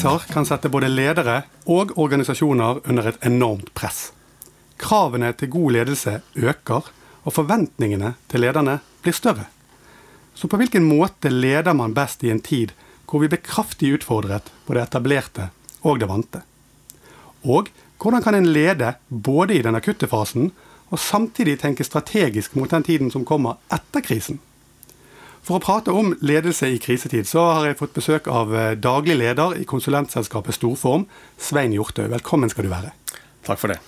Kriser kan sette både ledere og organisasjoner under et enormt press. Kravene til god ledelse øker, og forventningene til lederne blir større. Så på hvilken måte leder man best i en tid hvor vi blir kraftig utfordret på det etablerte og det vante? Og hvordan kan en lede både i den akutte fasen og samtidig tenke strategisk mot den tiden som kommer etter krisen? For å prate om ledelse i krisetid, så har jeg fått besøk av eh, daglig leder i konsulentselskapet Storform, Svein Hjortøy. Velkommen skal du være. Takk for det.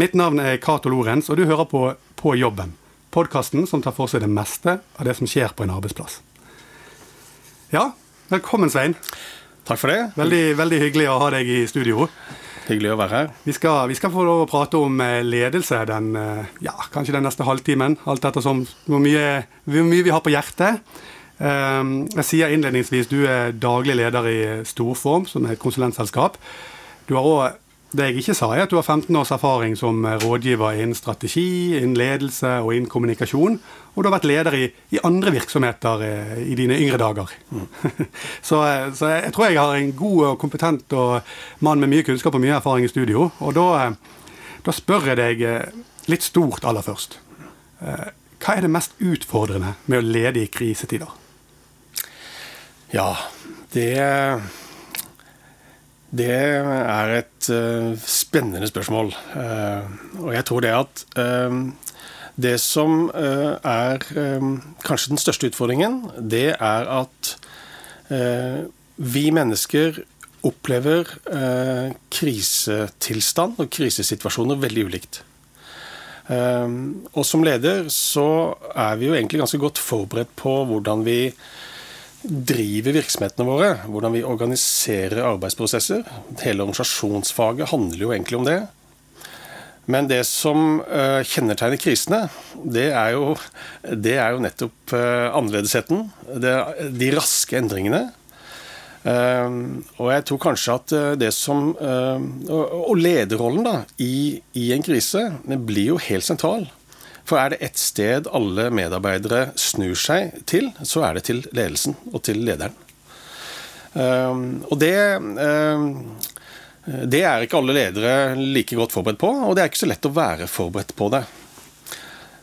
Mitt navn er Cato Lorentz, og du hører på På jobben. Podkasten som tar for seg det meste av det som skjer på en arbeidsplass. Ja, velkommen, Svein. Takk for det. Veldig, veldig hyggelig å ha deg i studio. Hyggelig å være her. Vi skal, vi skal få lov å prate om eh, ledelse den, eh, ja, kanskje den neste halvtimen. Alt ettersom hvor mye, hvor mye vi har på hjertet. Eh, jeg sier innledningsvis du er daglig leder i Storform, som er et konsulentselskap. Du har også det jeg ikke sa, er at du har 15 års erfaring som rådgiver innen strategi, innen ledelse og innen kommunikasjon. Og du har vært leder i, i andre virksomheter eh, i dine yngre dager. Mm. så, eh, så, jeg tror jeg har en god og kompetent og mann med mye kunnskap og mye erfaring i studio. Og da, eh, da spør jeg deg litt stort aller først. Hva er det mest utfordrende med å lede i krisetider? Ja, det det er et uh, spennende spørsmål. Uh, og jeg tror det at uh, det som er kanskje den største utfordringen, det er at vi mennesker opplever krisetilstand og krisesituasjoner veldig ulikt. og som leder så er vi jo egentlig ganske godt forberedt på hvordan vi driver virksomhetene våre, hvordan vi organiserer arbeidsprosesser. Hele organisasjonsfaget handler jo egentlig om det. Men det som uh, kjennetegner krisene, det er jo, det er jo nettopp uh, annerledesheten. De raske endringene. Uh, og jeg tror kanskje at det som Og lederrollen da, i, i en krise blir jo helt sentral. For er det ett sted alle medarbeidere snur seg til, så er det til ledelsen og til lederen. Ehm, og det ehm, det er ikke alle ledere like godt forberedt på, og det er ikke så lett å være forberedt på det.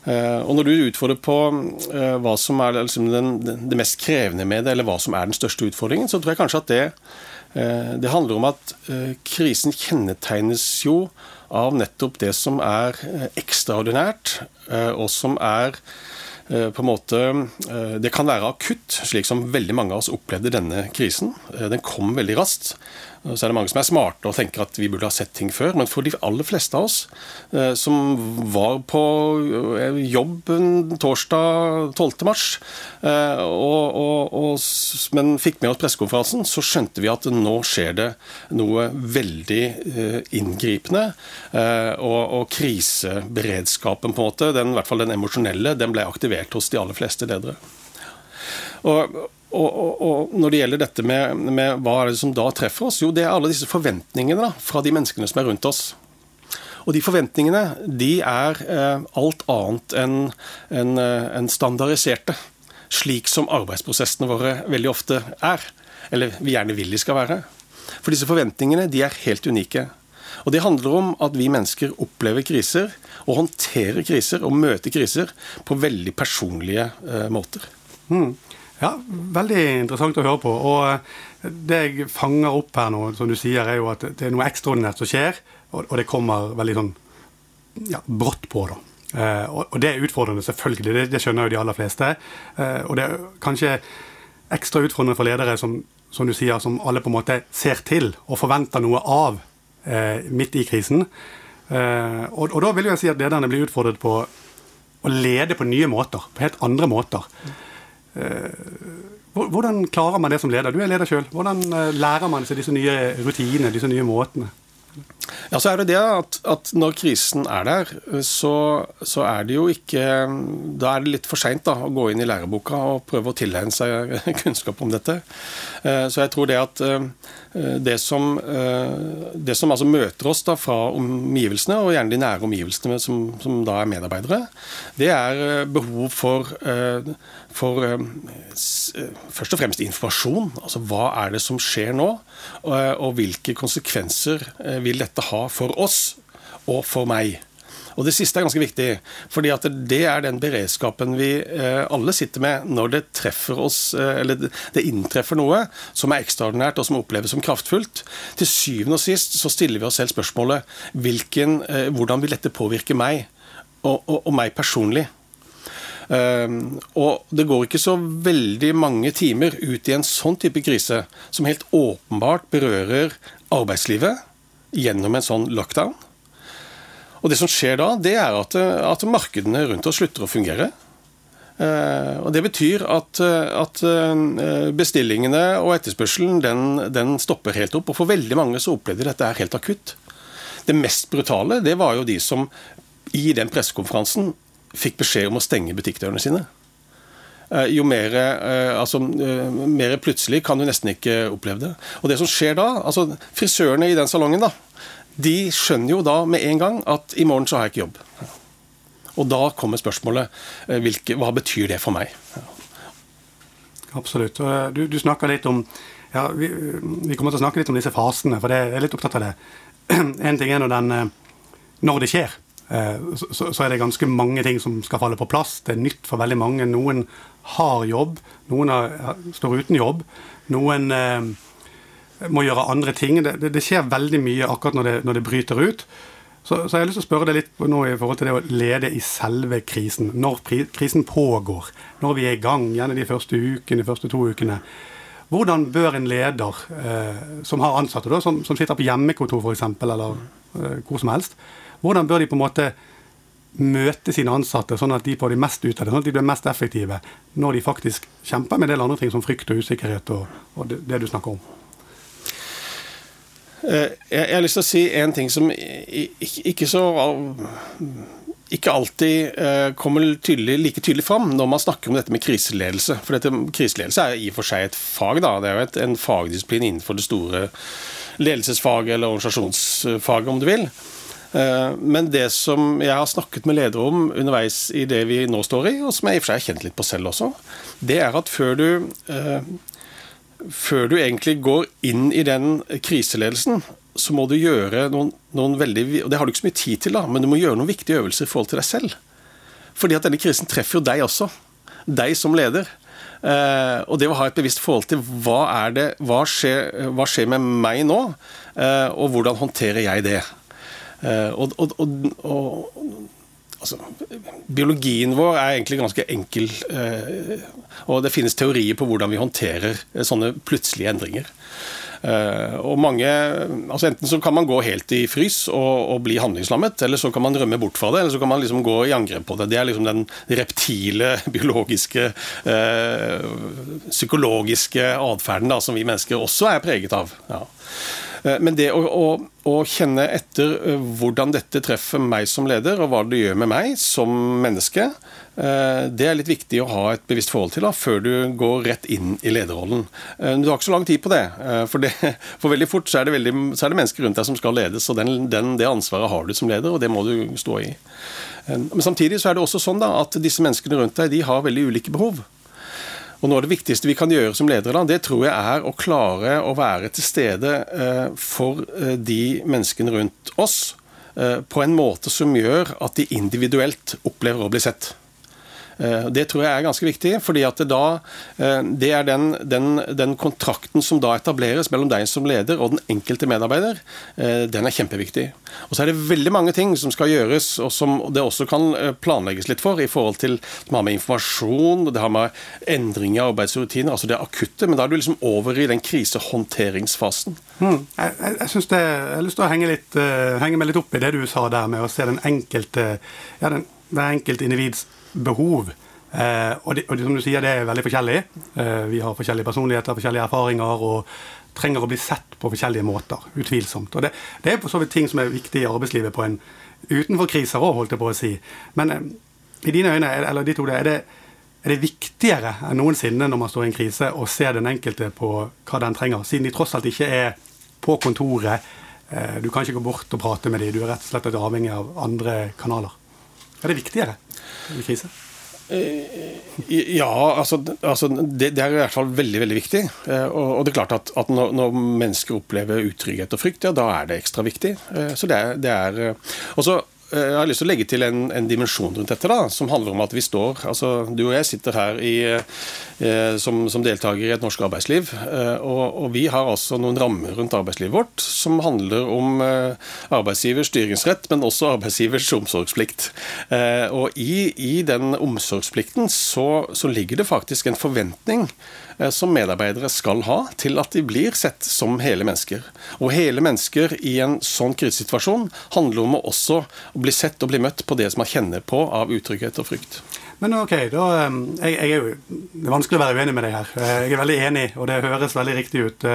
Ehm, og når du utfordrer på eh, hva som er liksom den, det mest krevende med det, eller hva som er den største utfordringen, så tror jeg kanskje at det, det handler om at eh, krisen kjennetegnes jo av nettopp det som er eh, ekstraordinært, eh, og som er eh, på en måte Det kan være akutt, slik som veldig mange av oss opplevde denne krisen. Den kom veldig raskt. Så er det mange som er smarte og tenker at vi burde ha sett ting før. Men for de aller fleste av oss eh, som var på eh, jobb torsdag 12. mars, eh, men fikk med oss pressekonferansen, så skjønte vi at nå skjer det noe veldig inngripende. Og, og kriseberedskapen, på en måte, den, i hvert fall den emosjonelle, den ble aktivert hos de aller fleste ledere. Og, og, og, og, når det gjelder dette med, med, hva er det som da treffer oss, jo det er alle disse forventningene da, fra de menneskene som er rundt oss. Og de forventningene de er eh, alt annet enn en, en eh, standardiserte. Slik som arbeidsprosessene våre veldig ofte er. Eller vi gjerne vil de skal være. For disse forventningene de er helt unike. Og Det handler om at vi mennesker opplever kriser, og håndterer kriser og møter kriser på veldig personlige eh, måter. Mm. Ja, Veldig interessant å høre på. Og eh, det jeg fanger opp her nå, som du sier, er jo at det er noe ekstraordinært som skjer, og det kommer veldig sånn ja, brått på. da. Eh, og det er utfordrende, selvfølgelig. Det, det skjønner jo de aller fleste. Eh, og det er kanskje ekstra utfordrende for ledere som, som, du sier, som alle på en måte ser til og forventer noe av midt i krisen. Og, og da vil jeg si at lederne blir utfordret på å lede på nye måter, på helt andre måter. Eh, hvordan klarer man det som leder? Du er leder sjøl. Hvordan eh, lærer man seg disse nye rutinene, disse nye måtene? Ja, så er det det at, at når krisen er der, så, så, er det jo ikke Da er det litt for seint å gå inn i læreboka og prøve å tilegne seg kunnskap om dette. Eh, så jeg tror det at eh, det som, eh, det som altså møter oss da fra omgivelsene, og gjerne de nære omgivelsene som, som da er medarbeidere, det er behov for, for først og fremst informasjon. Altså hva er det som skjer nå, og hvilke konsekvenser vil dette ha for oss og for meg. Og Det siste er ganske viktig, fordi at det er den beredskapen vi eh, alle sitter med når det treffer oss, eh, eller det inntreffer noe som er ekstraordinært og som oppleves som kraftfullt. Til syvende og sist så stiller vi oss selv spørsmålet hvilken, eh, hvordan vil dette påvirke meg, og, og, og meg personlig. Um, og det går ikke så veldig mange timer ut i en sånn type krise, som helt åpenbart berører arbeidslivet gjennom en sånn lockdown. Og Det som skjer da, det er at, at markedene rundt oss slutter å fungere. Uh, og Det betyr at, at uh, bestillingene og etterspørselen den, den, stopper helt opp. Og For veldig mange så opplevde dette er helt akutt. Det mest brutale det var jo de som i den pressekonferansen fikk beskjed om å stenge butikkdørene sine. Uh, jo mer, altså, mer plutselig kan du nesten ikke oppleve det. Og det som skjer da, altså Frisørene i den salongen da, de skjønner jo da med en gang at i morgen så har jeg ikke jobb. Og da kommer spørsmålet eh, hvilke, hva betyr det for meg? Absolutt. Eh, du, du snakker litt om ja, vi, vi, kommer til å snakke litt om disse fasene, for jeg er litt opptatt av det. En ting er når, den, eh, når det skjer. Så, så, er det ganske mange ting som skal falle på plass. Det er nytt for veldig mange. Noen har jobb, noen har, står uten jobb. Noen må gjøre andre ting. Det, det, det skjer veldig mye akkurat når det, når det bryter ut. Så, så, jeg har lyst til å spørre deg litt nå i forhold til det å lede i selve krisen. Når krisen pågår, når vi er i gang, gjerne de første ukene, de første to ukene. Hvordan bør en leder eh, som har ansatte, da, som, som, sitter på hjemmekontor f.eks., eller eh, hvor som helst, hvordan bør de på en måte møte sine ansatte sånn at de får de mest ut av det, sånn at de blir mest effektive når de faktisk kjemper med en del andre ting som frykt og usikkerhet og, og det, du snakker om? Eh, jeg har lyst til å si en ting som ikke så ikke alltid eh, kommer tydelig, like tydelig fram når man snakker om dette med kriseledelse. For dette, kriseledelse er i og for seg et fag. Da. Det er jo et, en fagdisiplin innenfor det store ledelsesfaget eller organisasjonsfaget, om du vil. Eh, men det som jeg har snakket med ledere om underveis i det vi nå står i, og som jeg i og for seg har kjent litt på selv også, det er at før du før du egentlig går inn i den kriseledelsen, så må du gjøre noen, noen veldig og Det har du ikke så mye tid til, da, men du må gjøre noen viktige øvelser i forhold til deg selv. Fordi at denne krisen treffer jo deg også. Deg som leder. Uh, og det å ha et bevisst forhold til hva, er det, hva, skjer, hva skjer med meg nå, uh, og hvordan håndterer jeg det. Eh, og, og, og, altså, Biologien vår er egentlig ganske enkel, eh, og det finnes teorier på hvordan vi håndterer eh, sånne plutselige endringer. Og mange, altså Enten så kan man gå helt i frys og, og, bli handlingslammet, eller så kan man rømme bort fra det, eller så kan man liksom gå i angrep på det. Det er liksom den reptile, biologiske, uh, psykologiske atferden som vi mennesker også er preget av. Ja. Uh, men det å, å å kjenne etter eh, hvordan dette treffer meg som leder, og hva det gjør med meg som menneske, eh, det er litt viktig å ha et bevisst forhold til da, før du går rett inn i lederrollen. Eh, du har ikke så lang tid på det, for, det, for veldig fort så er, veldig, så er, det mennesker rundt deg som skal ledes, og den, den, det ansvaret har du som leder, og det må du stå i. Men samtidig så er det også sånn da, at disse menneskene rundt deg de har veldig ulike behov. Og Noe av det viktigste vi kan gjøre som ledere, det tror jeg er å klare å være til stede eh, for eh, de menneskene rundt oss eh, på en måte som gjør at de individuelt opplever å bli sett. Eh, det tror jeg er ganske viktig, fordi at det da eh, det er den, den, den, kontrakten som da etableres mellom deg som leder og den enkelte medarbeider, eh, den er kjempeviktig. Og Så er det veldig mange ting som skal gjøres, og som det også kan planlegges litt for, i forhold til det har med informasjon, det har med endring i arbeidsrutiner, altså det akutte, men da er du liksom over i den krisehåndteringsfasen. Hmm. Jeg, jeg, jeg, synes det, jeg har lyst til å henge, litt, uh, henge meg litt opp i det du sa der med å se den enkelte, ja, den, det enkelte individs behov. Eh, og, det, og det, som du sier, det er veldig forskjellig. Eh, vi har forskjellige personligheter, forskjellige erfaringer og trenger å bli sett på forskjellige måter. Utvilsomt. Og det, det er for så vidt ting som er viktig i arbeidslivet på en utenfor kriser òg, holdt jeg på å si. Men eh, i dine øyne, eller ditt hode, er det, er det viktigere enn noensinne når man står i en krise, å se den enkelte på hva den trenger, siden de tross alt ikke er på kontoret. Eh, du kan ikke gå bort og prate med dem, du er rett og slett avhengig av andre kanaler. Er det viktigere i krise? Ja, altså, altså det, det, er i hvert fall veldig veldig viktig. Eh, og, og det er klart at, at når, når, mennesker opplever utrygghet og frykt, ja, da er det ekstra viktig. Eh, så det det er også, Eh, jeg har lyst til å legge til en, en, dimensjon rundt dette, da, som handler om at vi står altså Du og jeg sitter her i, eh, som, som deltaker i et norsk arbeidsliv. Eh, og, og, vi har altså noen rammer rundt arbeidslivet vårt som handler om eh, arbeidsgivers styringsrett, men også arbeidsgivers omsorgsplikt. Eh, og i, i, den omsorgsplikten så, så ligger det faktisk en forventning Eh, som medarbeidere skal ha til at de blir sett som hele mennesker. Og hele mennesker i en sånn krisesituasjon handler om å også bli sett og bli møtt på det som man kjenner på av utrygghet og frykt. Men ok, da, eh, jeg, jeg er jo, Det er vanskelig å være uenig med deg her. Eh, jeg er veldig enig, og det høres veldig riktig ut.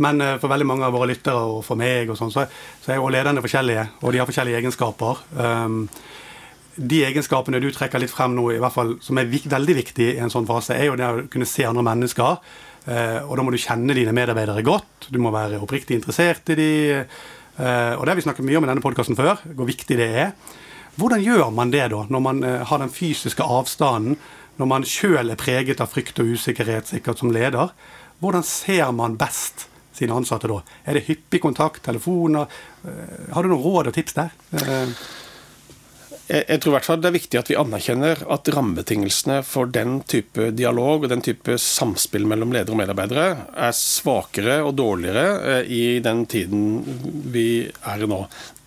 Men for veldig mange av våre lyttere og for meg og sånn, så, så er jo lederne forskjellige, og de har forskjellige egenskaper. De egenskapene du trekker litt frem nå, i hvert fall, som er veldig viktig i en sånn fase, er jo det å kunne se andre mennesker. Eh, og da må du kjenne dine medarbeidere godt. Du må være oppriktig interessert i de. Eh, og det har vi snakket mye om i denne podkasten før, hvor viktig det er. Hvordan gjør man det da, når man eh, har den fysiske avstanden? Når man sjøl er preget av frykt og usikkerhet sikkert som leder? Hvordan ser man best sine ansatte da? Er det hyppig kontakt, telefoner? Har du noen råd og tips der? Jeg tror i hvert fall det er viktig at vi anerkjenner at rammebetingelsene for den type dialog og den type samspill mellom ledere og medarbeidere er svakere og dårligere eh, i den tiden vi er i nå.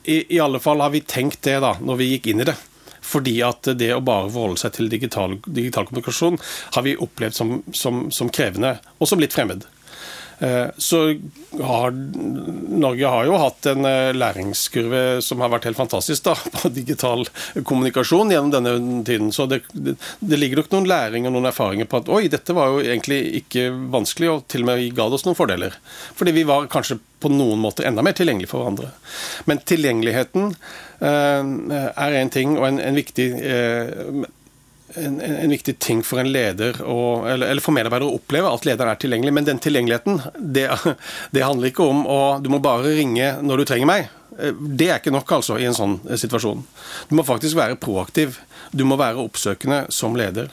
I, I, alle fall har vi tenkt det da, når vi gikk inn i det. Fordi at det å bare forholde seg til digital, digital kommunikasjon har vi opplevd som, som, som krevende og som litt fremmed. Eh, så har Norge har jo hatt en eh, læringskurve som har vært helt fantastisk da, på digital kommunikasjon gjennom denne tiden. Så det, det, ligger nok noen læring og noen erfaringer på at oi, dette var jo egentlig ikke vanskelig, og til og med ga oss noen fordeler. Fordi vi var kanskje på noen måter enda mer tilgjengelige for hverandre. Men tilgjengeligheten eh, er en ting, og en, en viktig eh, en, en, viktig ting for en leder og, eller, eller, for medarbeidere å oppleve at lederen er tilgjengelig. Men den tilgjengeligheten, det, det, handler ikke om å Du må bare ringe når du trenger meg. Eh, det er ikke nok altså i en sånn eh, situasjon. Du må faktisk være proaktiv. Du må være oppsøkende som leder.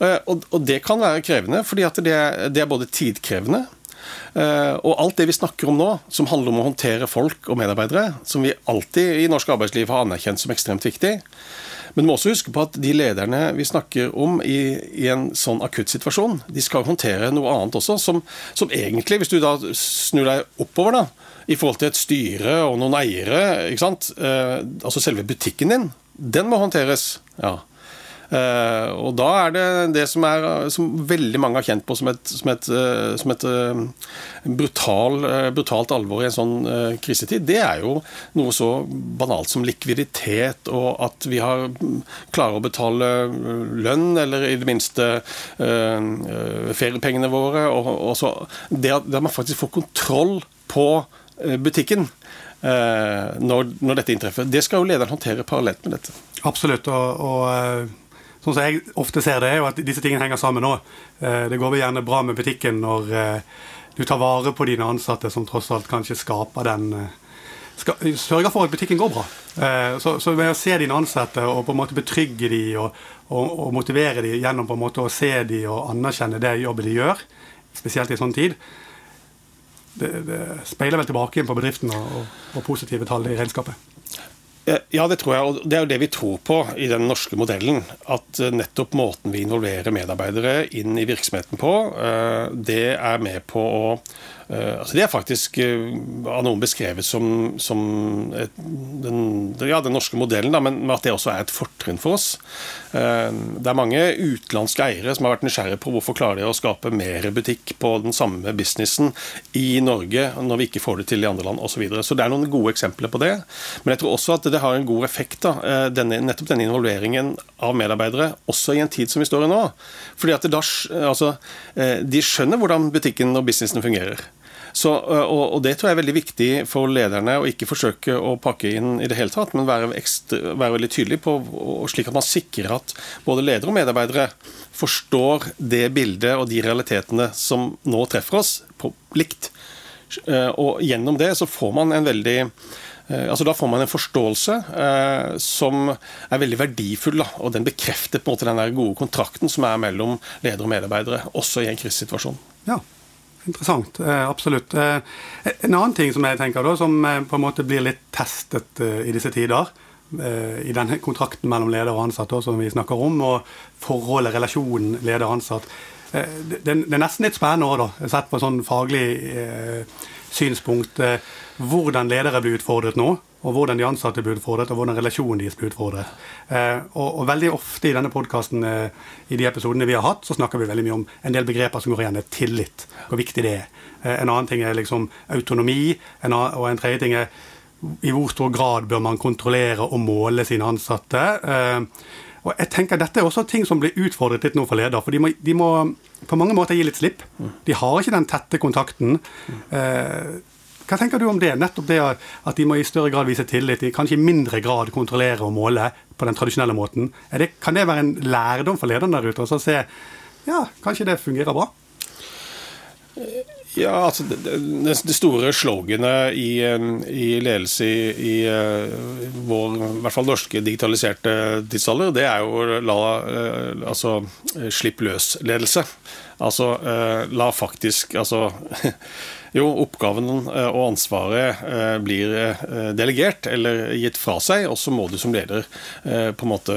Eh, og, og det kan være krevende, fordi det, det er både tidkrevende og alt det vi snakker om nå, som handler om å håndtere folk og medarbeidere, som vi alltid i norsk arbeidsliv har anerkjent som ekstremt viktig, men du må også huske på at de lederne vi snakker om i, i en sånn akutt situasjon, de skal håndtere noe annet også, som, som, egentlig, hvis du da snur deg oppover, da, i forhold til et styre og noen eiere, ikke sant? Eh, altså selve butikken din, den må håndteres. ja. Uh, og da er det det som, er, som veldig mange har kjent på som et, som et, uh, som et uh, brutal, brutalt alvor i en sånn krisetid, det er jo noe så banalt som likviditet, og at vi har klarer å betale lønn, eller i det minste feriepengene våre. Og, og så, det at, man faktisk får kontroll på butikken. Når, når, dette inntreffer. Det skal jo lederen håndtere parallelt med dette. Absolutt. og, og sånn som jeg ofte ser det, er jo at disse tingene henger sammen nå. Eh, det går vel gjerne bra med butikken når eh, du tar vare på dine ansatte, som tross alt kanskje skaper den eh, Sørger for at butikken går bra. Så, så ved å se dine ansatte og på en måte betrygge de og, og, og motivere de gjennom på en måte å se de og anerkjenne det jobbet de gjør, spesielt i sånn tid, det, det speiler vel tilbake inn på bedriften og, og positive tall i regnskapet. Ja, det tror jeg. Og det er jo det vi tror på i den norske modellen. At eh, nettopp måten vi involverer medarbeidere inn i virksomheten på, eh, det er med på å altså det er faktisk uh, av noen beskrevet som, som et, den, ja, den, norske modellen, da, men at det også er et fortrinn for oss. Uh, det er mange utenlandske eiere som har vært nysgjerrige på hvorfor klarer de å skape mer butikk på den samme businessen i Norge når vi ikke får det til i andre land osv. Så, videre. så det er noen gode eksempler på det. Men jeg tror også at det har en god effekt, da, denne, nettopp denne involveringen av medarbeidere, også i en tid som vi står i nå. Fordi at da, altså, De skjønner hvordan butikken og businessen fungerer. Så, og, og, Det tror jeg er veldig viktig for lederne å ikke forsøke å pakke inn i det hele tatt, men være, ekstra, være veldig tydelig på, slik at man sikrer at både ledere og medarbeidere forstår det bildet og de realitetene som nå treffer oss, på likt. Og Gjennom det så får man en veldig Altså Da får man en forståelse eh, som er veldig verdifull. Da, og Den bekrefter på en måte den gode kontrakten som er mellom ledere og medarbeidere, også i en krisesituasjon. Ja, Interessant. Eh, absolutt. Eh, en annen ting som jeg tenker da, som eh, på en måte blir litt testet i disse tider, i denne kontrakten mellom leder og ansatt som vi snakker om, og forholdet, relasjonen leder-ansatt. Det, det, er nesten litt spennende òg, da, sett på sånn faglig synspunkt, hvordan ledere blir utfordret nå og hvordan de ansatte blir utfordret, og hvordan relasjonen deres blir utfordret. Eh, og, og, veldig ofte i denne podkasten, eh, i de episodene vi har hatt, så snakker vi veldig mye om en del begreper som går igjen. Tillit, hvor viktig det er. Eh, en annen ting er liksom autonomi, en annen, og en tredje ting er i hvor stor grad bør man kontrollere og måle sine ansatte. Og jeg tenker Dette er også ting som blir utfordret litt nå for leder. For de må, de må på mange måter gi litt slipp. De har ikke den tette kontakten. Eh, hva tenker du om det? Nettopp det at de må i større grad vise tillit, de kanskje i mindre grad kontrollere og måle på den tradisjonelle måten. Det, kan det være en lærdom for lederne der ute? Og så se ja, kanskje det fungerer bra? Ja, altså Det, det, det store sloganet i, i, ledelse i, i, eh, vår i hvert fall norske digitaliserte tidsalder, det er jo la eh, altså slipp løs-ledelse. Altså la faktisk altså Jo, oppgaven eh, og ansvaret eh, blir eh, delegert eller gitt fra seg, og så må du som leder på en måte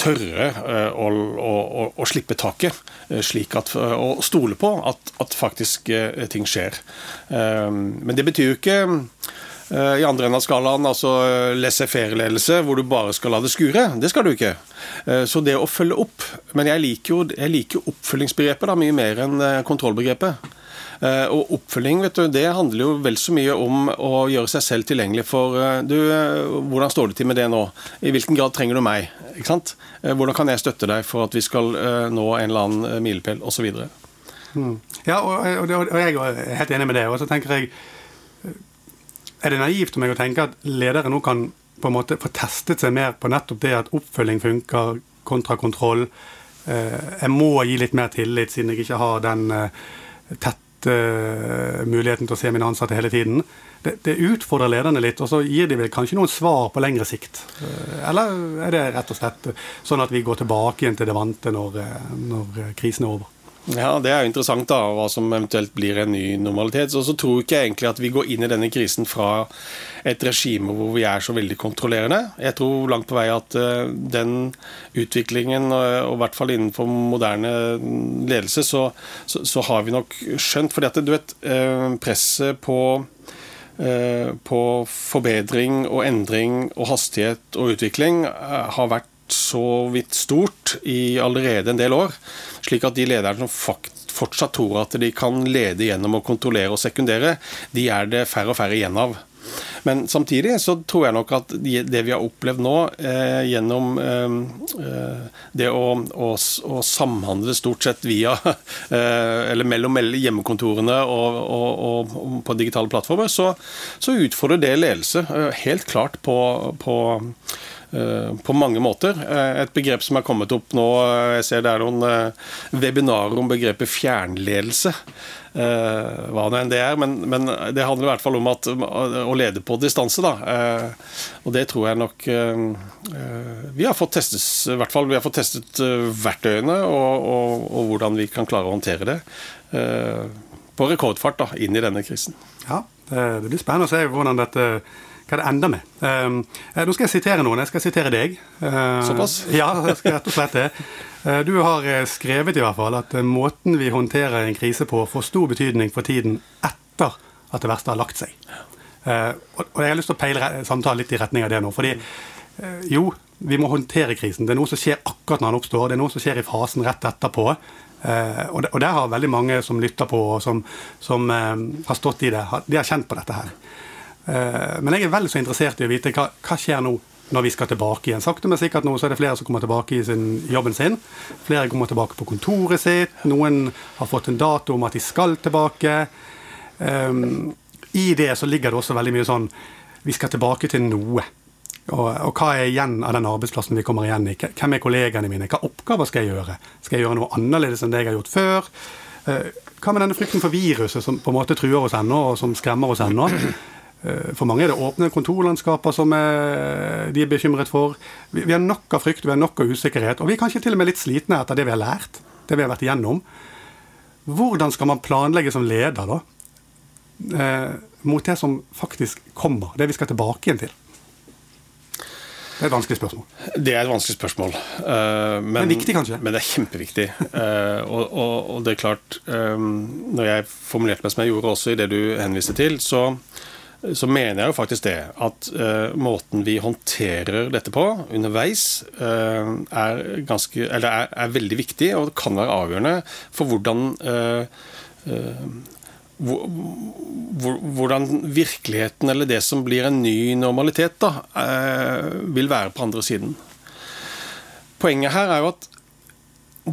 tørre å, å, å slippe taket, slik at, og stole på at, at faktisk ting skjer. Men det betyr jo ikke i andre enden av skalaen, altså laissez-faire-ledelse, hvor du bare skal la det skure. Det skal du ikke. Så det å følge opp Men jeg liker jo jeg liker oppfølgingsbegrepet da, mye mer enn kontrollbegrepet. Eh, og oppfølging vet du, det handler jo vel så mye om å gjøre seg selv tilgjengelig for eh, du, eh, Hvordan står det til med det nå? I hvilken grad trenger du meg? Ikke sant? Hvordan kan jeg støtte deg for at vi skal nå en eller annen milepæl, osv. Mm. Ja, og, og, og, jeg er helt enig med det. Og så tenker jeg Er det naivt av meg å tenke at ledere nå kan på en måte få testet seg mer på nettopp det at oppfølging funker kontra kontroll? Jeg må gi litt mer tillit, siden jeg ikke har den uh, muligheten til å se mine ansatte hele tiden. Det, det, utfordrer lederne litt, og så gir de vel kanskje noen svar på lengre sikt. Uh, eller er det rett og slett sånn at vi går tilbake igjen til det vante når, uh, når krisen er over? Ja, Det er jo interessant, da, hva som eventuelt blir en ny normalitet. Så, så tror ikke jeg egentlig at vi går inn i denne krisen fra et regime hvor vi er så veldig kontrollerende. Jeg tror langt på vei at uh, den utviklingen, og i hvert fall innenfor moderne ledelse, så, så, så har vi nok skjønt fordi at du vet, uh, presset på på forbedring og endring og hastighet og utvikling har vært så vidt stort i allerede en del år. Slik at de lederne som fortsatt tror at de kan lede gjennom å kontrollere og sekundere, de er det færre og færre igjen av. Men samtidig så tror jeg nok at det vi har opplevd nå, eh, gjennom eh, det å, å, å, samhandle stort sett via eh, Eller mellom hjemmekontorene og, og, og på digitale plattformer, så, så, utfordrer det ledelse eh, helt klart på, på Eh, på mange måter. Eh, et begrep som er kommet opp nå, eh, jeg ser det er noen webinarer om begrepet fjernledelse. Hva nå enn det er, men, men, det handler i hvert fall om at, å lede på distanse. da, Og det tror jeg nok vi har fått testet, i hvert fall vi har fått testet verktøyene og, og, og hvordan vi kan klare å håndtere det på rekordfart da, inn i denne krisen. Ja, det blir spennende å se hvordan dette hva det ender med. Um, nå skal jeg sitere noen. Jeg skal sitere deg. Uh, Såpass? ja, jeg skal rett og slett det. Uh, du har eh, skrevet i hvert fall at måten vi håndterer en krise på, får stor betydning for tiden etter at det verste har lagt seg. Og jeg har lyst til å peile samtalen litt i retning av det nå. fordi jo, vi må håndtere krisen. Det er noe som skjer akkurat når den oppstår. Det er noe som skjer i fasen rett etterpå. Og der har veldig mange som lytter på, og som, som har stått i det, de har kjent på dette her. Men jeg er veldig så interessert i å vite hva, hva skjer nå når vi skal tilbake igjen. Sakte, men sikkert nå så er det flere som kommer tilbake i sin, jobben sin. Flere kommer tilbake på kontoret sitt. Noen har fått en dato om at de skal tilbake. Um, I det så ligger det også veldig mye sånn Vi skal tilbake til noe. Og, og, hva er igjen av den arbeidsplassen vi kommer igjen i? Hvem er kollegaene mine? Hva oppgaver skal jeg gjøre? Skal jeg gjøre noe annerledes enn det jeg har gjort før? Uh, hva med denne frykten for viruset som på en måte truer oss ennå, og som skremmer oss ennå? Eh, for mange er det åpne kontorlandskaper som er, de er bekymret for. Vi, vi har nok av frykt, vi har nok av usikkerhet. Og vi er kanskje til og med litt slitne etter det vi har lært, det vi har vært igjennom. Hvordan skal man planlegge som leder, da? Eh, mot det som faktisk kommer, det vi skal tilbake igjen til? Det er et vanskelig spørsmål. Det er et vanskelig spørsmål. Uh, men, men, viktig, kanskje? Men det er kjempeviktig. Uh, og, og, og, det er klart um, Når jeg formulerte meg som jeg gjorde også i det du henviste til, så så mener jeg jo faktisk det at uh, måten vi håndterer dette på underveis, uh, er, ganske, er, er, veldig viktig og kan være avgjørende for hvordan uh, hvordan virkeligheten, eller det som blir en ny normalitet, da, vil være på andre siden. Poenget her er jo at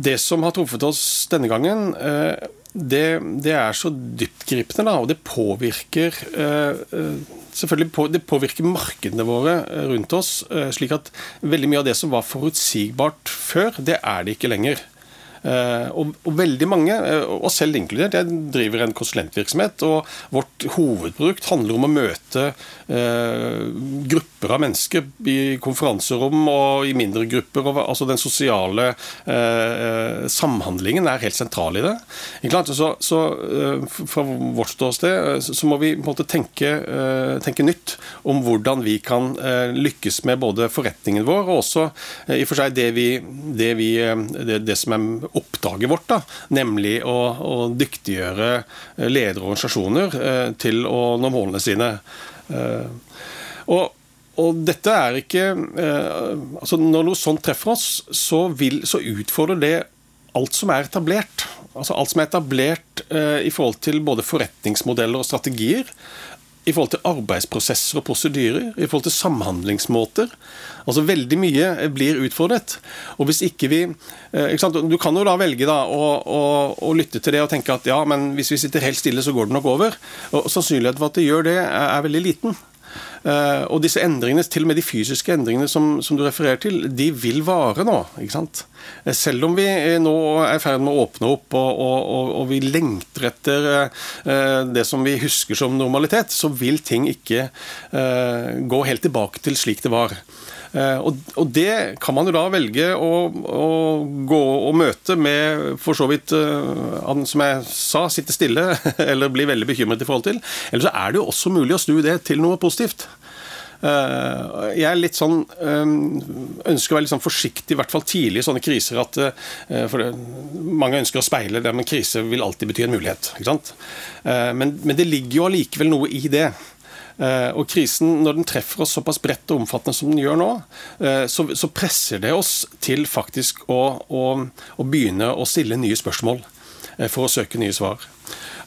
det som har truffet oss denne gangen, det, det, er så dyptgripende, da, og det påvirker eh, eh, selvfølgelig på, Det påvirker markedene våre eh, rundt oss, slik at veldig mye av det som var forutsigbart før, det er det ikke lenger. Eh, og, og, veldig mange, eh, og selv inkludert, jeg driver en konsulentvirksomhet, og vårt hovedprodukt handler om å møte eh, grupper av mennesker i konferanserom og i mindre grupper. Altså Den sosiale samhandlingen er helt sentral i det. Så, så Fra vårt ståsted så må vi på en måte tenke, tenke nytt om hvordan vi kan lykkes med både forretningen vår og også i og for seg det, vi, det, vi, det, det som er oppdraget vårt, da, nemlig å, å dyktiggjøre eh, ledere og organisasjoner eh, til å nå målene sine. Eh, og, og dette er ikke altså Når noe sånt treffer oss, så, vil, så utfordrer det alt som er etablert. Altså alt som er etablert i forhold til både forretningsmodeller og strategier i forhold til arbeidsprosesser og prosedyrer, i forhold til samhandlingsmåter. Altså Veldig mye blir utfordret. Og hvis ikke vi ikke sant? Du kan jo da velge da å, å, å, lytte til det og tenke at ja, men hvis vi sitter helt stille, så går det nok over. Og Sannsynligheten for at det gjør det, er veldig liten. Uh, og disse endringene, til og med de fysiske endringene som, som du refererer til, de vil vare nå. ikke sant? Eh, selv om vi nå er i ferd med å åpne opp og, og, og vi lengter etter det som vi husker som normalitet, så vil ting ikke gå helt tilbake til slik det var. Eh, og, det kan man jo da velge å, å gå og møte med for så vidt han som jeg sa, sitte stille eller bli veldig bekymret i forhold til. Eller så er det jo også mulig å snu det til noe positivt. Eh, jeg er litt sånn ønsker å være litt sånn forsiktig, i hvert fall tidlig i sånne kriser. at det, Mange ønsker å speile det, men krise vil alltid bety en mulighet. Men, men det ligger jo allikevel noe i det. Eh, og krisen, når den treffer oss såpass bredt og omfattende som den gjør nå, eh, så, presser det oss til faktisk å, å, å begynne å stille nye spørsmål eh, for å søke nye svar.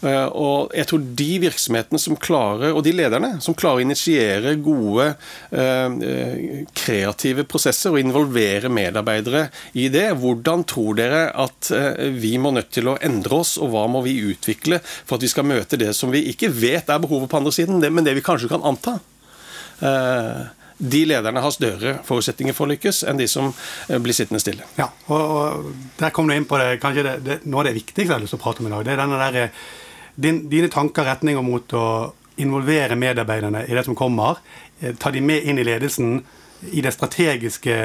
Eh, og jeg tror de virksomhetene som klarer, og de lederne som klarer å initiere gode, eh, kreative prosesser og involvere medarbeidere i det, hvordan tror dere at eh, vi må nødt til å endre oss, og hva må vi utvikle for at vi skal møte det som vi ikke vet er behovet på andre siden, men det vi kanskje kan anta? de lederne har større forutsetninger for å lykkes enn de som blir sittende stille. Ja, og, og Der kom du inn på det, kanskje det, det, noe av det viktigste jeg har lyst til å prate om i dag. Det er denne der din, dine tanker retninger mot å involvere medarbeiderne i det som kommer. Eh, ta de med inn i ledelsen i det strategiske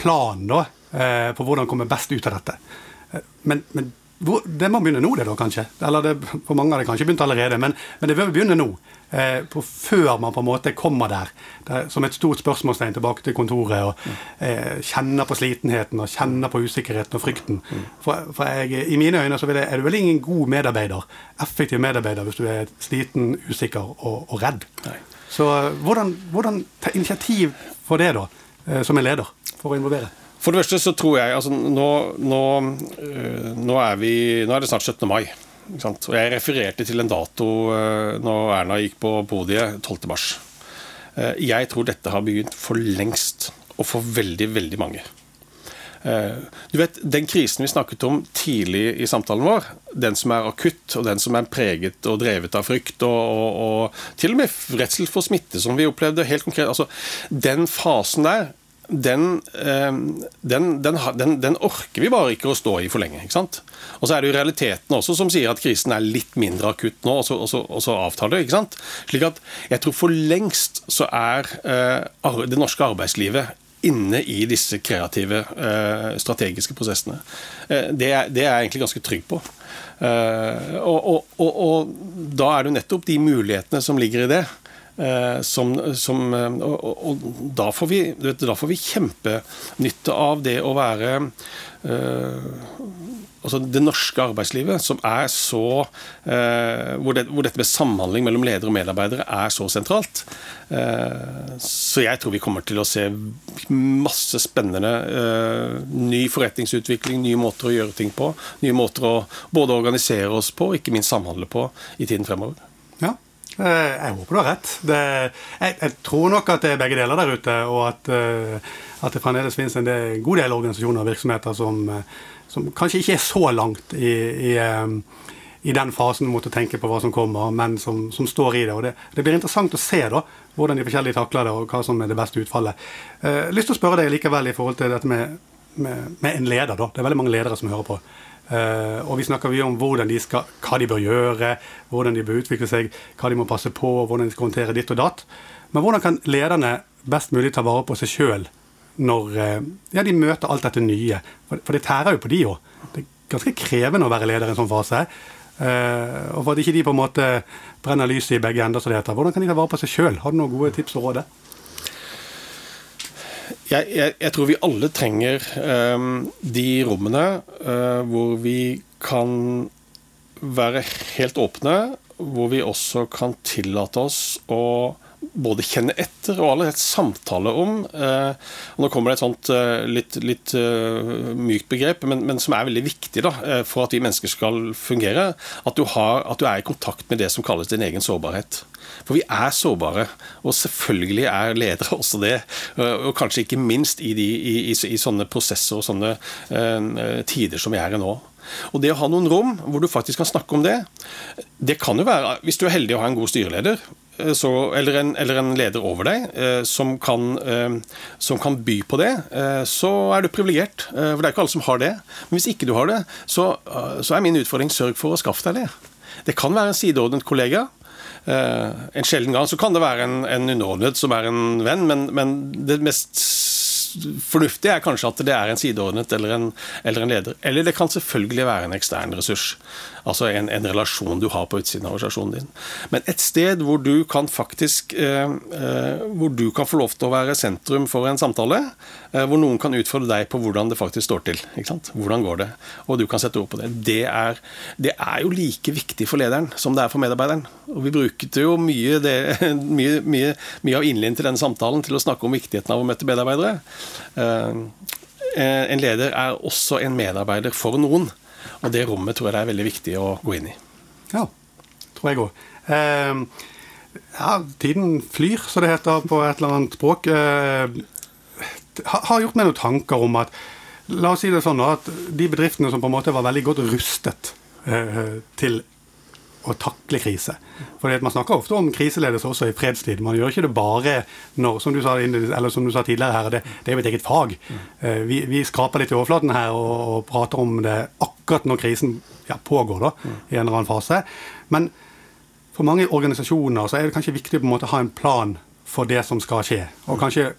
planen da, eh, for hvordan komme best ut av dette. Eh, men, men hvor, det må begynne nå, det da, kanskje? Eller det, for mange har det kanskje begynt allerede, men, men det bør begynne nå. Eh, på, før man på en måte kommer der, der som et stort spørsmålstegn tilbake til kontoret. og eh, Kjenner på slitenheten og kjenner på usikkerheten og frykten. For, for jeg, I mine øyne så jeg, er du vel ingen god medarbeider, effektiv medarbeider hvis du er sliten, usikker og, og redd. Nei. Så eh, hvordan, hvordan ta initiativ for det, da, eh, som en leder, for å involvere? For det første så tror jeg altså Nå, nå, øh, nå, er, vi, nå er det snart 17. mai. Og jeg refererte til en dato øh, når Erna gikk på podiet 12. mars. Øh, jeg tror dette har begynt for lengst, og for veldig, veldig mange. Du vet, Den krisen vi snakket om tidlig i samtalen vår, den som er akutt, og den som er preget og drevet av frykt, og, og, og til og med redsel for smitte, som vi opplevde helt konkret altså, Den fasen der den, eh, den, den, den, orker vi bare ikke å stå i for lenge. ikke sant? Og så er det jo realiteten også som sier at krisen er litt mindre akutt nå, og så, og så, og så avtaler. ikke sant? Slik at jeg tror for lengst så er uh, det norske arbeidslivet inne i disse kreative, uh, strategiske prosessene. Det, er, det, er, jeg egentlig ganske trygg på. Og, og, da er det jo nettopp de mulighetene som ligger i det. Eh, som, som, og, og, og, da, får vi, da får vi kjempenytte av det å være uh, altså det norske arbeidslivet, som er så uh, hvor, det, hvor, dette med samhandling mellom ledere og medarbeidere er så sentralt. Uh, så jeg tror vi kommer til å se masse spennende ny forretningsutvikling, nye måter å gjøre ting på. Nye måter å både organisere oss på og ikke minst samhandle på i tiden fremover. Eh, jeg håper du har rett. Det, jeg, jeg, tror nok at det er begge deler der ute, og at, eh, at det fremdeles finnes en god del organisasjoner og virksomheter som, eh, som, kanskje ikke er så langt i, i, i, den fasen mot å tenke på hva som kommer, men som, som står i det. og det, det, blir interessant å se da, hvordan de forskjellige takler det, og hva som er det beste utfallet. Jeg lyst til å spørre deg likevel i forhold til dette med, med, med en leder. da. Det er veldig mange ledere som hører på. Uh, og vi snakker mye om de skal, hva de bør gjøre, hvordan de bør utvikle seg, hva de må passe på, hvordan de skal håndtere ditt og datt. Men hvordan kan lederne best mulig ta vare på seg sjøl når uh, ja, de møter alt dette nye? For, det tærer jo på de òg. Det er ganske krevende å være leder i en sånn fase. Uh, og for at ikke de på en måte brenner lyset i begge ender, som det heter. Hvordan kan de ta vare på seg sjøl? Har du noen gode tips og råd? Jeg, jeg, jeg, tror vi alle trenger um, de rommene uh, hvor vi kan være helt åpne, hvor vi også kan tillate oss å både kjenne etter og allerede samtale om. Eh, og Nå kommer det et sånt eh, litt, litt uh, mykt begrep, men, men, som er veldig viktig da, for at vi mennesker skal fungere. At du, har, at du er i kontakt med det som kalles din egen sårbarhet. For vi er sårbare, og selvfølgelig er ledere også det. Og kanskje ikke minst i, de, i, i, i sånne prosesser og sånne uh, tider som vi er i nå. Og det å ha noen rom hvor du faktisk kan snakke om det, det kan jo være, hvis du er heldig å ha en god styreleder, eh, så, eller, en, eller, en, leder over deg eh, som kan, eh, som kan, by på det, så er du privilegert. For det er ikke alle som har det. Men hvis ikke du har det, så, så er min utfordring sørg for å skaffe deg det. Det kan være en sideordnet kollega. En sjelden gang så kan det være en, en underordnet som er en venn, men, men det mest fornuftige er kanskje at det er en sideordnet eller en, eller en, leder. Eller det kan selvfølgelig være en ekstern ressurs. Altså en, en, relasjon du har på utsiden av organisasjonen din. Men et sted hvor du kan faktisk eh, eh, Hvor du kan få lov til å være sentrum for en samtale. Eh, hvor noen kan utfordre deg på hvordan det faktisk står til. Hvordan går det? Og du kan sette ord på det. Det er, det er, jo like viktig for lederen som det er for medarbeideren. Og vi brukte jo mye, det, mye, mye, mye av innlinjen til denne samtalen til å snakke om viktigheten av å møte medarbeidere. Eh, en leder er også en medarbeider for noen. Og det rommet tror jeg det er veldig viktig å gå inn i. Ja, tror jeg òg. Eh, ja, tiden flyr, så det heter på et eller annet språk. Eh, har gjort meg noen tanker om at La oss si det sånn at de bedriftene som på en måte var veldig godt rustet eh, til å takle krise. For Man snakker ofte om kriseledelse også i fredstid. Man gjør ikke det bare når, som du sa, som du sa tidligere her, det, det er jo et eget fag. Mm. Vi, vi, skraper litt i overflaten her og, og, prater om det akkurat når krisen ja, pågår, da, i en eller annen fase. Men for mange organisasjoner så er det kanskje viktig på en måte å ha en plan for det som skal skje. Og kanskje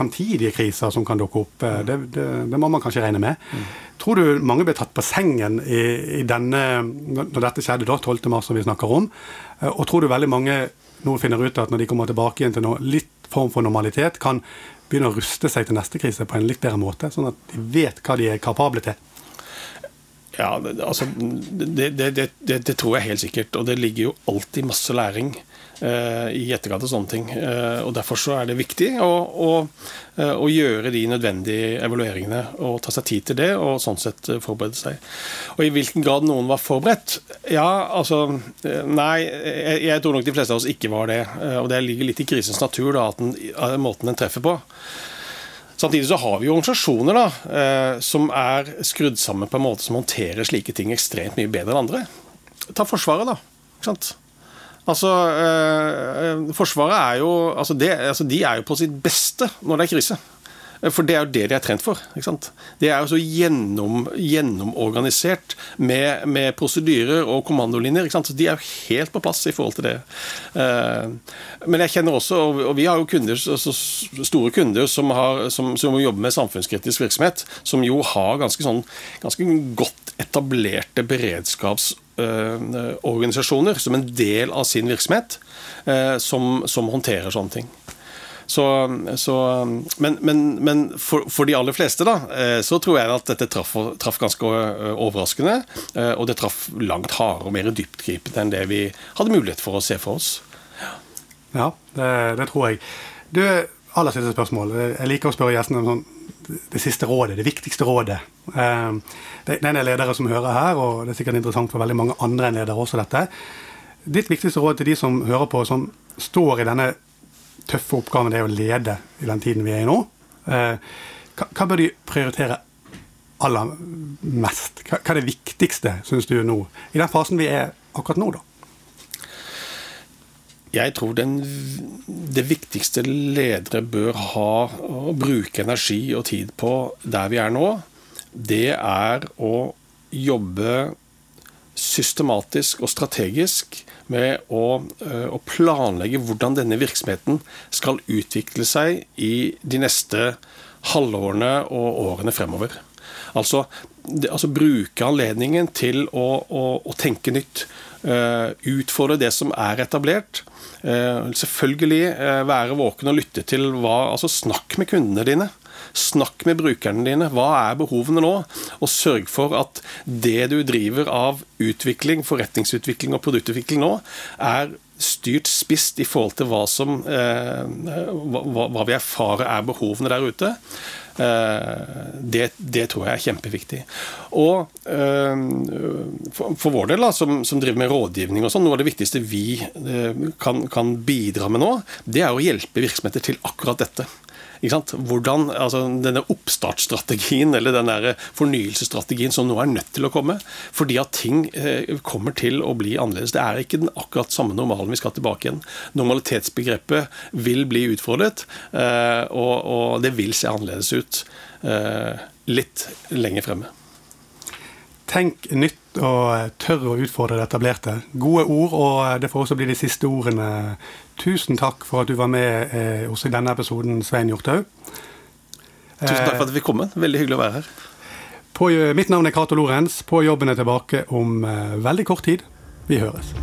fremtidige kriser som kan dukke opp. Eh, det, det, det, må man kanskje regne med. Mm. Tror du mange ble tatt på sengen i, i denne, når dette skjedde, da, 12.3, som vi snakker om? Eh, og tror du veldig mange nå finner ut at når de kommer tilbake igjen til noe, litt form for normalitet, kan begynne å ruste seg til neste krise på en litt bedre måte, sånn at de vet hva de er kapable til? Ja, altså, det, det, det, det, tror jeg helt sikkert. Og det ligger jo alltid masse læring eh, i etterkant av sånne ting. Eh, og Derfor så er det viktig å, å, eh, å, gjøre de nødvendige evalueringene og ta seg tid til det, og sånn sett forberede seg. Og i hvilken grad noen var forberedt? Ja, altså Nei, jeg, jeg tror nok de fleste av oss ikke var det. Og det ligger litt i krisens natur, da, at den, måten den treffer på. Samtidig så har vi jo organisasjoner da, eh, som er skrudd sammen på en måte som håndterer slike ting ekstremt mye bedre enn andre. Ta Forsvaret, da. Ikke sant? Altså, eh, Forsvaret er jo altså, det, altså De er jo på sitt beste når det er krise. For det er jo det de er trent for. ikke sant? Det er jo så gjennom, gjennomorganisert med, med prosedyrer og kommandolinjer. ikke sant? Så De er jo helt på plass i forhold til det. Uh, men jeg kjenner også, og vi har jo kunder, store kunder som, har, som, som, jobber med samfunnskritisk virksomhet, som jo har ganske, sånn, ganske godt etablerte beredskapsorganisasjoner organisasjoner som en del av sin virksomhet, som, som håndterer sånne ting. Så, så, men, men, men for, for, de aller fleste da, eh, så tror jeg at dette traff, traf ganske eh, overraskende. Eh, og det traff langt hardere og mer dyptgripende enn det vi hadde mulighet for å se for oss. Ja, det, det tror jeg. Du, aller siste spørsmål. Jeg liker å spørre gjestene om sånn, det siste rådet, det viktigste rådet. Det er ledere som hører her, og det er sikkert interessant for veldig mange andre enn ledere også, dette. Ditt viktigste råd til de som hører på, som står i denne tøffe oppgaven det er å lede i den tiden vi er i nå. Eh, hva, bør de prioritere aller mest? Hva er det viktigste, syns du, nå? I den fasen vi er akkurat nå, da? Jeg tror den, det viktigste ledere bør ha å bruke energi og tid på der vi er nå, det er å jobbe systematisk og strategisk med å, eh, å, planlegge hvordan denne virksomheten skal utvikle seg i de neste halvårene og årene fremover. Altså, det, altså bruke anledningen til å, å, å tenke nytt. Uh, utfordre det som er etablert. Uh, selvfølgelig uh, være våken og lytte til hva Altså snakk med kundene dine. Snakk med brukerne dine. Hva er behovene nå? Og sørg for at det du driver av utvikling, forretningsutvikling og produktutvikling nå, er styrt spisst i forhold til hva, som, eh, hva, hva vi erfarer er behovene der ute. Eh, det, det, tror jeg er kjempeviktig. Og eh, for, for vår del, da, som, som, driver med rådgivning og sånn, noe av det viktigste vi eh, kan, kan bidra med nå, det er å hjelpe virksomheter til akkurat dette. Hvordan, altså Denne oppstartsstrategien eller den fornyelsesstrategien som nå er nødt til å komme. Fordi at ting eh, kommer til å bli annerledes. Det er ikke den akkurat samme normalen vi skal tilbake igjen. Normalitetsbegrepet vil bli utfordret, eh, og, og det vil se annerledes ut eh, litt lenger fremme. Tenk nytt og tør å utfordre det etablerte. Gode ord, og det får også bli de siste ordene. Tusen takk for at du var med eh, også i denne episoden, Svein Hjorthaug. Tusen takk for at vi fikk komme. Veldig hyggelig å være her. På, mitt navn er Cato Lorentz. På jobben er tilbake om eh, veldig kort tid. Vi høres.